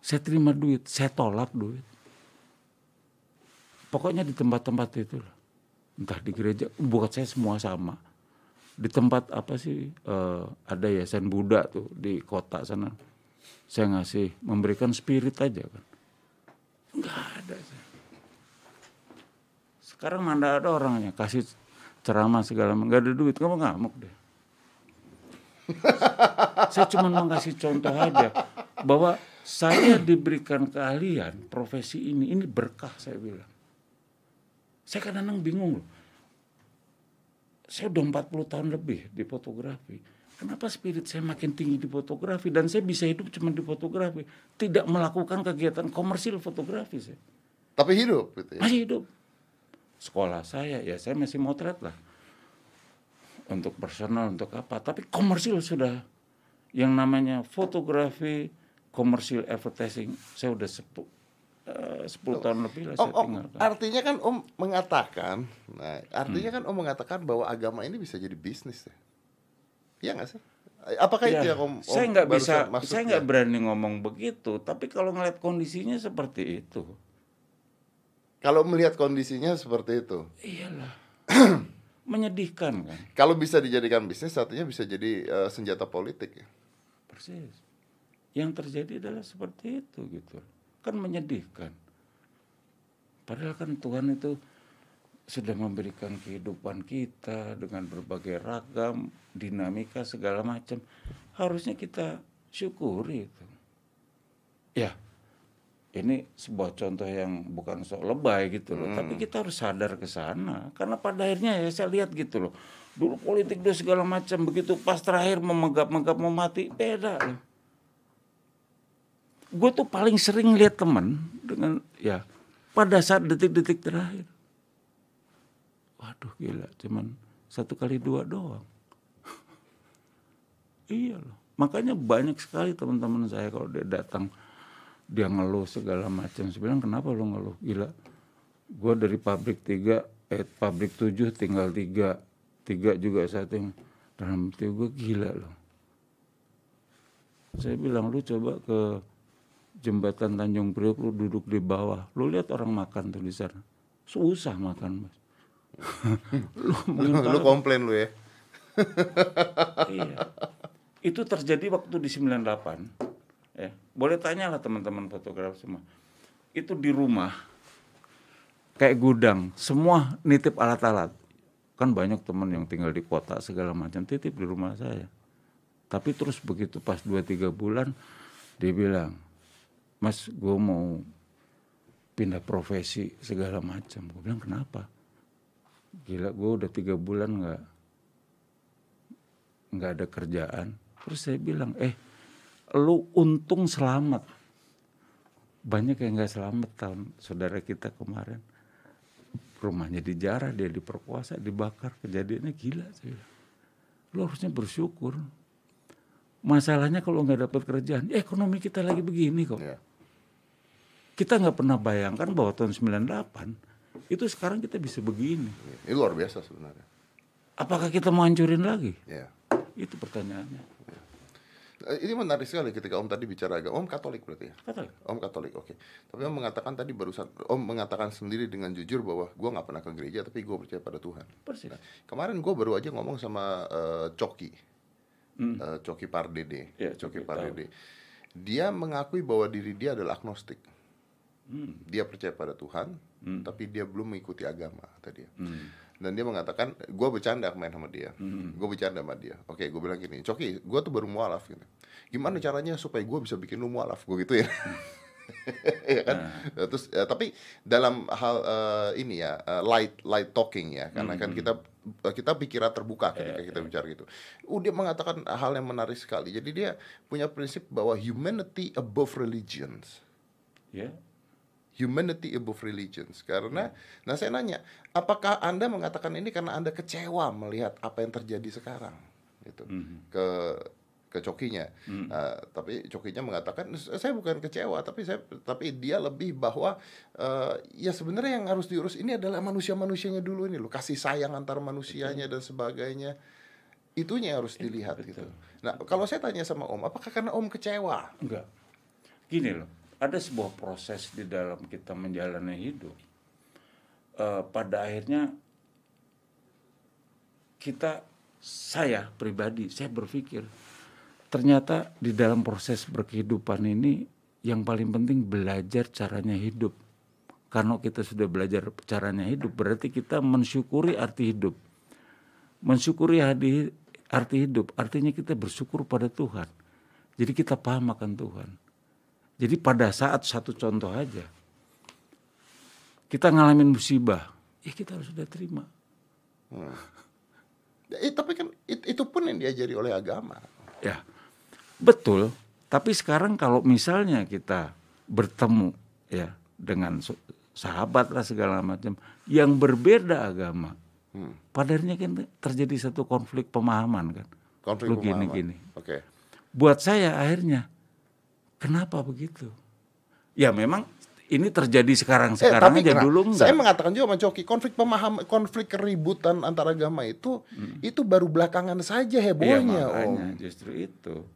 Saya terima duit, saya tolak duit. Pokoknya di tempat-tempat itu lah. Entah di gereja, buat saya semua sama. Di tempat apa sih, eh, ada yayasan Buddha tuh di kota sana. Saya ngasih, memberikan spirit aja kan. Enggak ada. Sekarang mana ada orangnya kasih ceramah segala nggak ada duit, kamu ngamuk deh. saya cuma mau kasih contoh aja bahwa saya diberikan keahlian profesi ini, ini berkah saya bilang. Saya kadang-kadang bingung loh. Saya udah 40 tahun lebih di fotografi. Kenapa spirit saya makin tinggi di fotografi dan saya bisa hidup cuma di fotografi, tidak melakukan kegiatan komersil fotografi saya. Tapi hidup gitu ya. Masih hidup. Sekolah saya ya saya masih motret lah. Untuk personal untuk apa? Tapi komersil sudah yang namanya fotografi komersil advertising saya udah eh, 10 tahun lebih lah Om, saya om, tinggalkan. artinya kan Om mengatakan, nah, artinya kan Om mengatakan bahwa agama ini bisa jadi bisnis ya. Iya nggak sih? Apakah itu Ya, yang Om, Om saya nggak bisa, maksudnya? saya nggak berani ngomong begitu. Tapi kalau ngeliat kondisinya seperti itu, Kalau melihat kondisinya seperti itu, iyalah menyedihkan kan, kalau bisa dijadikan bisnis, artinya bisa jadi eh, senjata politik ya. persis. Yang terjadi adalah seperti itu gitu, kan menyedihkan. Padahal kan Tuhan itu sudah memberikan kehidupan kita dengan berbagai ragam dinamika segala macam. Harusnya kita syukuri itu. Ya, ini sebuah contoh yang bukan sok lebay gitu loh, tapi kita harus sadar ke sana. Karena pada akhirnya ya saya lihat gitu loh. Dulu politik dia segala macam begitu pas terakhir memenggap-menggap mau mati beda loh. Gue tuh paling sering lihat teman dengan ya pada saat detik-detik terakhir. Waduh gila, cuman satu kali dua doang. iya loh. Makanya banyak sekali teman-teman saya kalau dia datang dia ngeluh segala macam. Saya bilang kenapa lo ngeluh? Gila. Gue dari pabrik tiga, eh pabrik tujuh tinggal tiga, tiga juga satu yang dalam hati gue gila loh. Saya bilang lu coba ke jembatan Tanjung Priok lu duduk di bawah, lu lihat orang makan tuh di sana, susah makan mas. lu, lu komplain lu ya? iya. Itu terjadi waktu di 98 ya boleh tanya lah teman-teman fotografer semua. Itu di rumah kayak gudang semua nitip alat-alat. Kan banyak teman yang tinggal di kota segala macam titip di rumah saya. Tapi terus begitu pas 2-3 bulan dia bilang mas gue mau pindah profesi segala macam. Gue bilang kenapa? Gila gue udah tiga bulan nggak nggak ada kerjaan. Terus saya bilang eh lu untung selamat. Banyak yang nggak selamat tahun saudara kita kemarin rumahnya dijarah dia diperkosa dibakar kejadiannya gila sih lu harusnya bersyukur. Masalahnya kalau nggak dapat kerjaan ekonomi kita lagi begini kok. Ya. kita nggak pernah bayangkan bahwa tahun 98 itu sekarang kita bisa begini. Ini luar biasa sebenarnya. Apakah kita mau hancurin lagi? Ya. itu pertanyaannya ini menarik sekali ketika Om tadi bicara agama. Om Katolik berarti ya? Katolik. Om Katolik, oke. Okay. Tapi Om mengatakan tadi barusan, Om mengatakan sendiri dengan jujur bahwa gue nggak pernah ke gereja, tapi gue percaya pada Tuhan. Persis. Nah, kemarin gue baru aja ngomong sama uh, Coki, hmm. uh, Coki Pardede, ya, Coki Pardede. Dia mengakui bahwa diri dia adalah agnostik. Hmm. Dia percaya pada Tuhan, hmm. tapi dia belum mengikuti agama, tadi. Hmm dan dia mengatakan gue bercanda main sama dia hmm. gue bercanda sama dia oke gue bilang gini coki gue tuh baru mualaf gitu gimana caranya supaya gue bisa bikin lu mualaf gue gitu ya ya kan nah. terus ya, tapi dalam hal uh, ini ya uh, light light talking ya karena hmm. kan kita kita pikiran terbuka ketika yeah, kita yeah. bicara gitu. Uh, dia mengatakan hal yang menarik sekali. Jadi dia punya prinsip bahwa humanity above religions. Yeah humanity above religions. Karena nah saya nanya apakah anda mengatakan ini karena anda kecewa melihat apa yang terjadi sekarang? Gitu. Mm -hmm. ke ke cokinya. Mm. uh, tapi cokinya mengatakan saya bukan kecewa tapi saya tapi dia lebih bahwa uh, ya sebenarnya yang harus diurus ini adalah manusia manusianya dulu ini loh. Kasih sayang antar manusianya Betul. dan sebagainya. Itunya harus dilihat Betul. gitu nah kalau saya tanya sama om apakah karena om kecewa? Enggak. Gini loh ada sebuah proses di dalam kita menjalani hidup. Uh, pada akhirnya kita, saya pribadi, saya berpikir ternyata di dalam proses berkehidupan ini yang paling penting belajar caranya hidup. Karena kita sudah belajar caranya hidup, berarti kita mensyukuri arti hidup. Mensyukuri arti hidup, artinya kita bersyukur pada Tuhan. Jadi kita paham akan Tuhan jadi pada saat satu contoh aja, kita ngalamin musibah, ya kita harus sudah terima. Hmm. Ya, tapi kan itu pun yang diajari oleh agama. Ya, betul. Tapi sekarang kalau misalnya kita bertemu ya dengan sahabat lah segala macam yang berbeda agama, hmm. padarnya kan terjadi satu konflik pemahaman kan. Konflik Lu pemahaman. Gini, gini. Oke. Okay. Buat saya akhirnya Kenapa begitu? Ya memang ini terjadi sekarang sekarang eh, aja dulu enggak. Saya mengatakan juga sama Coki, konflik pemaham konflik keributan antara agama itu hmm. itu baru belakangan saja hebohnya, ya, makanya, Om. justru itu.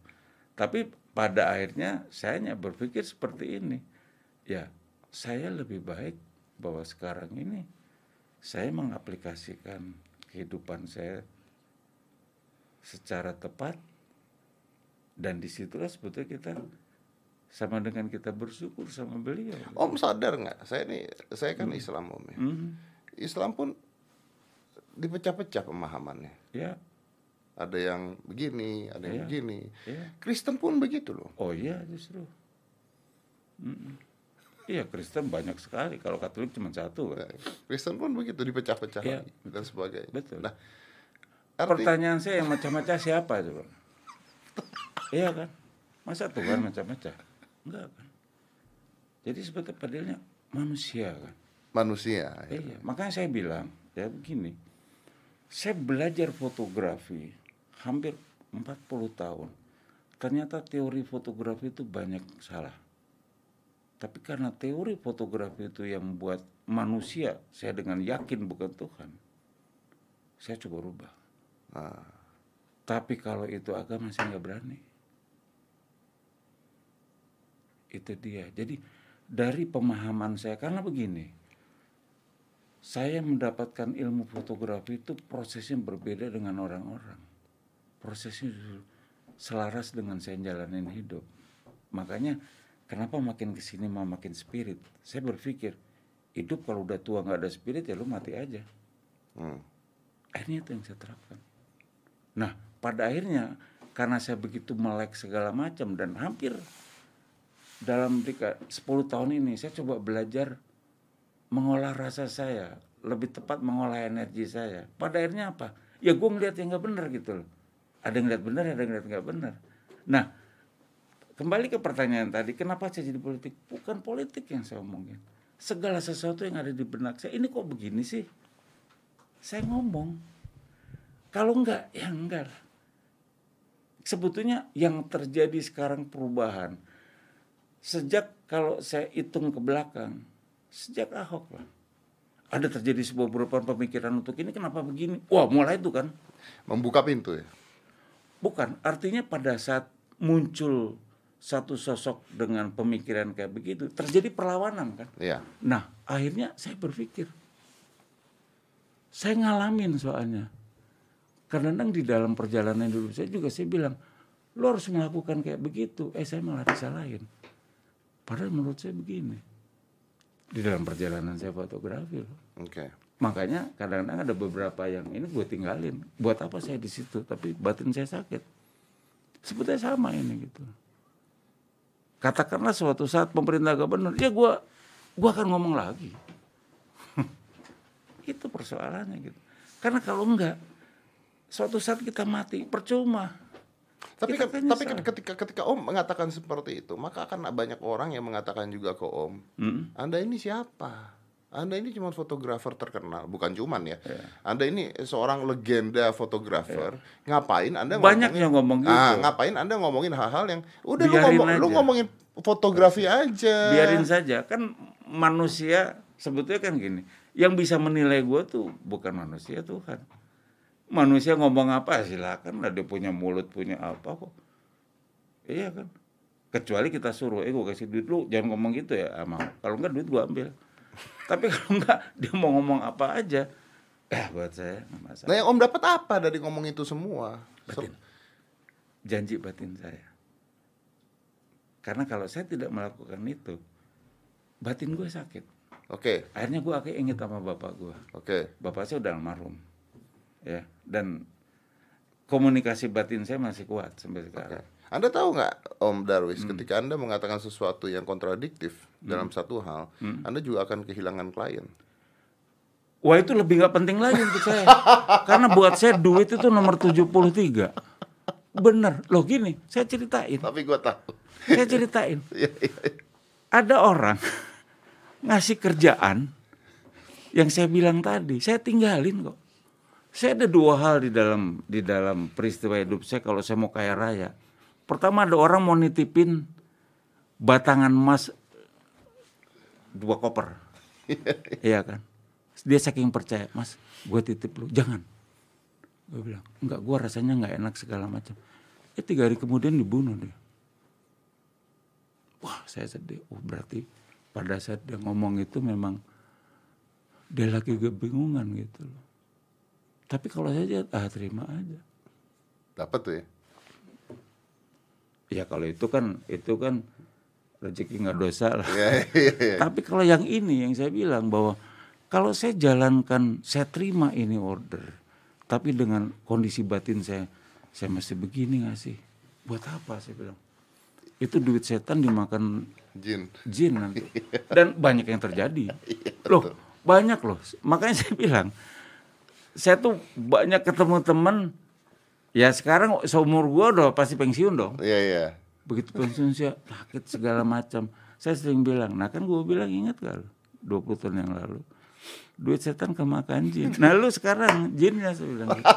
Tapi pada akhirnya saya berpikir seperti ini. Ya, saya lebih baik bahwa sekarang ini saya mengaplikasikan kehidupan saya secara tepat dan di situlah sebetulnya kita sama dengan kita bersyukur sama beliau. Om sadar nggak? Saya ini saya kan hmm. Islam om ya. Hmm. Islam pun dipecah-pecah pemahamannya. Ya. Ada yang begini, ada yang ya. begini. Ya. Kristen pun begitu loh. Oh iya justru. Hmm. Iya Kristen banyak sekali. Kalau Katolik cuma satu. Kan? Kristen pun begitu dipecah-pecah ya. dan sebagainya. Betul. Nah, arti... pertanyaan saya yang macam-macam siapa coba? iya kan? Masa Tuhan macam-macam? Enggak kan. Jadi sebetulnya padahalnya manusia kan. Manusia. Ya. Iya, makanya saya bilang ya begini. Saya belajar fotografi hampir 40 tahun. ternyata teori fotografi itu banyak salah. Tapi karena teori fotografi itu yang membuat manusia, saya dengan yakin bukan Tuhan, saya coba rubah. Nah, Tapi kalau itu agama saya nggak berani. Itu dia. Jadi dari pemahaman saya karena begini, saya mendapatkan ilmu fotografi itu prosesnya berbeda dengan orang-orang. Prosesnya selaras dengan saya jalanin hidup. Makanya kenapa makin ke sini mau makin spirit. Saya berpikir hidup kalau udah tua nggak ada spirit ya lu mati aja. hmm. Akhirnya itu yang saya terapkan. Nah, pada akhirnya karena saya begitu melek segala macam dan hampir dalam dika- 10 tahun ini saya coba belajar mengolah rasa saya, lebih tepat mengolah energi saya. Pada akhirnya apa? Ya gue ngeliat yang nggak benar gitu loh. Ada yang ngeliat benar, ada yang ngeliat nggak benar. Nah, kembali ke pertanyaan tadi, kenapa saya jadi politik? Bukan politik yang saya omongin. Segala sesuatu yang ada di benak saya, ini kok begini sih? Saya ngomong. Kalau enggak, ya enggak. Sebetulnya yang terjadi sekarang perubahan. Sejak kalau saya hitung ke belakang, sejak Ahok lah. Ada terjadi sebuah perubahan pemikiran untuk ini kenapa begini? Wah mulai itu kan. membuka pintu ya. Bukan, artinya pada saat muncul satu sosok dengan pemikiran kayak begitu, terjadi perlawanan kan. Iya. Nah, akhirnya saya berpikir, saya ngalamin soalnya. Kadang-kadang di dalam perjalanan dulu saya juga saya bilang, lo harus melakukan kayak begitu. Eh saya malah disalahin. Padahal menurut saya begini. Di dalam perjalanan saya fotografi loh. Oke. Makanya kadang-kadang ada beberapa yang ini gue tinggalin. Buat apa saya di situ? Tapi batin saya sakit. Sebetulnya sama ini gitu. Katakanlah suatu saat pemerintah gak benar, ya gue gua akan ngomong lagi. Itu persoalannya gitu. Karena kalau enggak, suatu saat kita mati percuma. Tapi kan- kan tapi kan nyesal. ketika ketika Om mengatakan seperti itu, maka akan banyak orang yang mengatakan juga ke Om, Mm. Anda ini siapa? Anda ini cuma fotografer terkenal, bukan cuman ya. Iya. Anda ini seorang legenda fotografer. Ngapain Anda Banyak ngomongin- yang ngomong gitu. Ah, ngapain Anda ngomongin hal-hal yang udah lu ngomong lu ngomongin fotografi aja. biarin saja kan manusia sebetulnya kan gini yang bisa menilai gue tuh bukan manusia Tuhan manusia ngomong apa silakan lah dia punya mulut punya apa kok. Iya kan? Kecuali kita suruh eh gue kasih duit lu jangan ngomong gitu ya mau kalau enggak duit gue ambil. Tapi kalau enggak dia mau ngomong apa aja. Eh buat saya masalah. Nah, yang Om dapat apa dari ngomong itu semua? Batin. janji batin saya. Karena kalau saya tidak melakukan itu batin gue sakit. Oke, akhirnya gue akhirnya inget sama bapak gue oke. bapak saya udah almarhum ya dan komunikasi batin saya masih kuat sampai sekarang Anda tahu nggak Om Darwis, Hmm. ketika Anda mengatakan sesuatu yang kontradiktif dalam satu hal, Hmm. Anda juga akan kehilangan klien. wah itu lebih nggak penting lagi untuk saya karena buat saya duit itu nomor 73 bener loh gini saya ceritain Tapi gue tahu. saya ceritain Iya, iya, iya. ada orang ngasih kerjaan yang saya bilang tadi saya tinggalin kok saya ada dua hal di dalam di dalam peristiwa hidup saya kalau saya mau kaya raya. Pertama ada orang mau nitipin batangan emas dua koper. Iya kan? Dia saking percaya mas gue titip lu. Jangan. Gue bilang enggak gue rasanya nggak enak segala macam. Eh tiga hari kemudian dibunuh dia. Wah saya sedih. Oh berarti pada saat dia ngomong itu memang dia lagi kebingungan gitu loh tapi kalau saya ah terima aja Dapat tuh ya. ya kalau itu kan itu kan rezeki nggak dosa lah Iya, iya, iya. Tapi kalau yang ini yang saya bilang bahwa kalau saya jalankan, saya terima ini order, tapi dengan kondisi batin saya, saya masih begini nggak sih? Buat apa saya bilang? Itu duit setan dimakan Jin. jin nanti. Dan banyak yang terjadi. Loh, banyak loh. Makanya saya bilang, saya tuh banyak ketemu teman, ya sekarang seumur gua udah pasti pensiun dong. Iya, iya. begitu pensiun saya sakit segala macam. Saya sering bilang nah kan gue bilang ingat gak lu 20 tahun yang lalu? Duit setan kemakan jin. Nah lu sekarang jinnya saya bilang gitu.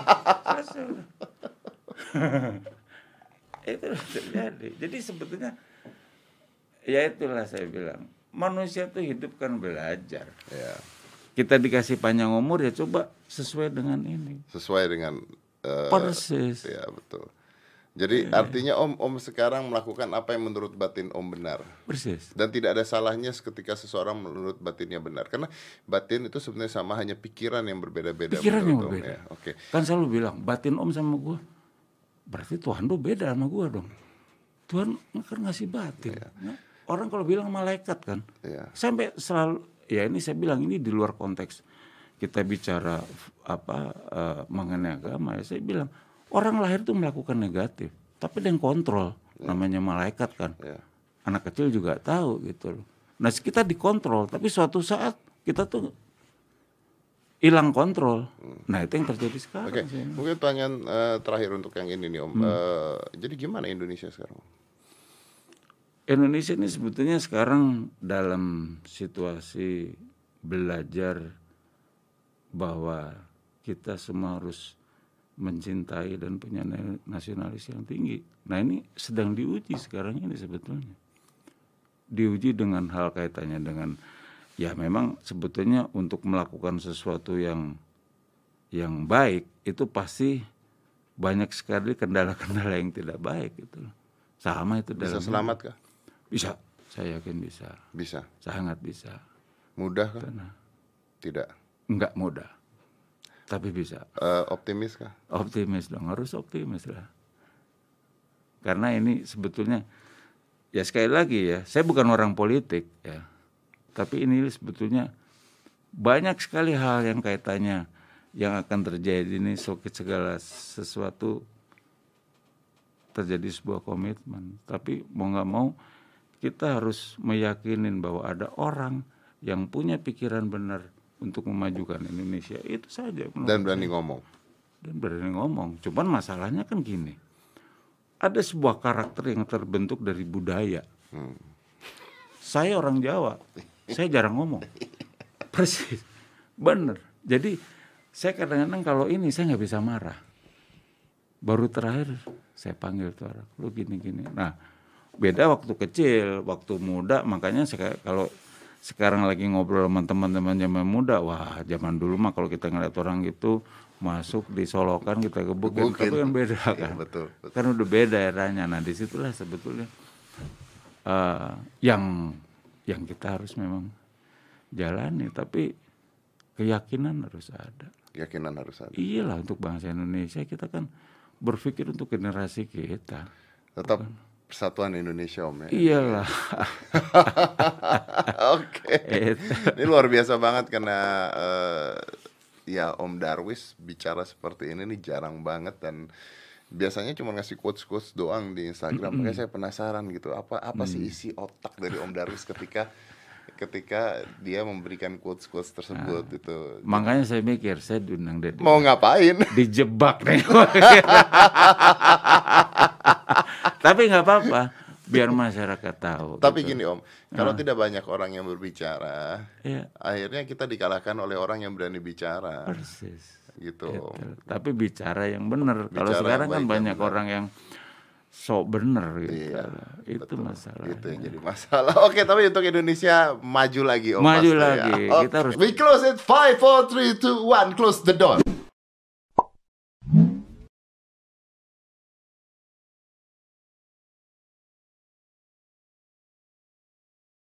Itu terjadi. Jadi sebetulnya ya itulah saya bilang. Manusia tuh hidup kan belajar. Ya. Kita dikasih panjang umur ya coba sesuai dengan ini Sesuai dengan eh, persis ya betul. Jadi artinya Om Om sekarang melakukan apa yang menurut batin Om benar. persis Dan tidak ada salahnya ketika seseorang menurut batinnya benar. Karena batin itu sebenarnya sama hanya pikiran yang berbeda-beda Pikiran yang berbeda. ya. Oke. kan selalu bilang batin om sama gua berarti Tuhan tuh beda sama gua dong Tuhan kan ngasih batin Nah, orang kalau bilang malaikat kan Iya. sampai selalu ya ini saya bilang ini di luar konteks kita bicara apa eh, mengenai agama ya saya bilang orang lahir tuh melakukan negatif tapi ada yang kontrol namanya malaikat kan Ya. anak kecil juga tahu gitu loh nah kita dikontrol tapi suatu saat kita tuh hilang kontrol nah itu yang terjadi sekarang Oke, sih. mungkin pertanyaan eh, terakhir untuk yang ini nih Om. Eh, jadi gimana Indonesia sekarang? Indonesia ini sebetulnya sekarang dalam situasi belajar bahwa kita semua harus mencintai dan punya na- nasionalis yang tinggi. Nah ini sedang diuji sekarang ini sebetulnya. Diuji dengan hal kaitannya dengan ya memang sebetulnya untuk melakukan sesuatu yang yang baik itu pasti banyak sekali kendala-kendala yang tidak baik gitu loh. Sama itu Bisa dalam selamat kah? Bisa, saya yakin bisa, Bisa. sangat bisa. Mudah kah? Karena Tidak. enggak mudah, tapi bisa. Eh, optimis kah? Optimis dong, harus optimis lah. Karena ini sebetulnya, ya sekali lagi ya, saya bukan orang politik ya, tapi ini sebetulnya banyak sekali hal yang kaitannya yang akan terjadi ini sokit segala sesuatu terjadi sebuah komitmen. Tapi mau nggak mau kita harus meyakinin bahwa ada orang yang punya pikiran benar untuk memajukan Indonesia itu saja. Dan berani ngomong. dan berani ngomong. Cuman masalahnya kan gini, ada sebuah karakter yang terbentuk dari budaya. Saya orang Jawa, saya jarang ngomong. Persis, bener. Jadi saya kadang-kadang kalau ini saya nggak bisa marah. Baru terakhir saya panggil tuh orang, lu gini-gini. Nah, beda waktu kecil, waktu muda, makanya saya kalau sekarang lagi ngobrol sama teman-teman zaman muda, wah zaman dulu mah kalau kita ngeliat orang gitu masuk disolokan kita gebukin, Gebukin. tapi kan beda Iya, kan. betul, betul. Kan udah beda eranya. Nah di situlah sebetulnya eh, yang yang kita harus memang jalani, tapi keyakinan harus ada. Keyakinan harus ada. Iyalah untuk bangsa Indonesia kita kan berpikir untuk generasi kita. Tetap persatuan Indonesia Om ya. Iyalah. Oke. Ini luar biasa banget karena eh, ya Om Darwis bicara seperti ini nih jarang banget dan biasanya cuma ngasih quotes quotes doang di Instagram. Makanya saya penasaran gitu apa apa sih isi otak dari Om Darwis ketika ketika dia memberikan quotes quotes tersebut itu. Makanya saya mikir saya diundang Deddy. Mau ngapain? dijebak nih. Tapi nggak apa-apa, biar masyarakat tahu. Tapi gitu. gini Om, kalau tidak banyak orang yang berbicara, Iya. akhirnya kita dikalahkan oleh orang yang berani bicara, persis. gitu. Om. Tapi bicara yang benar. Kalau sekarang yang kan banyak benar. orang yang sok bener gitu. Iya, itu betul. masalah. Itu yang jadi masalah. Oke, tapi untuk Indonesia maju lagi Om. Maju pasti ya. lagi. Oke. Kita harus We close it. Five, four, three, two, one. Close the door.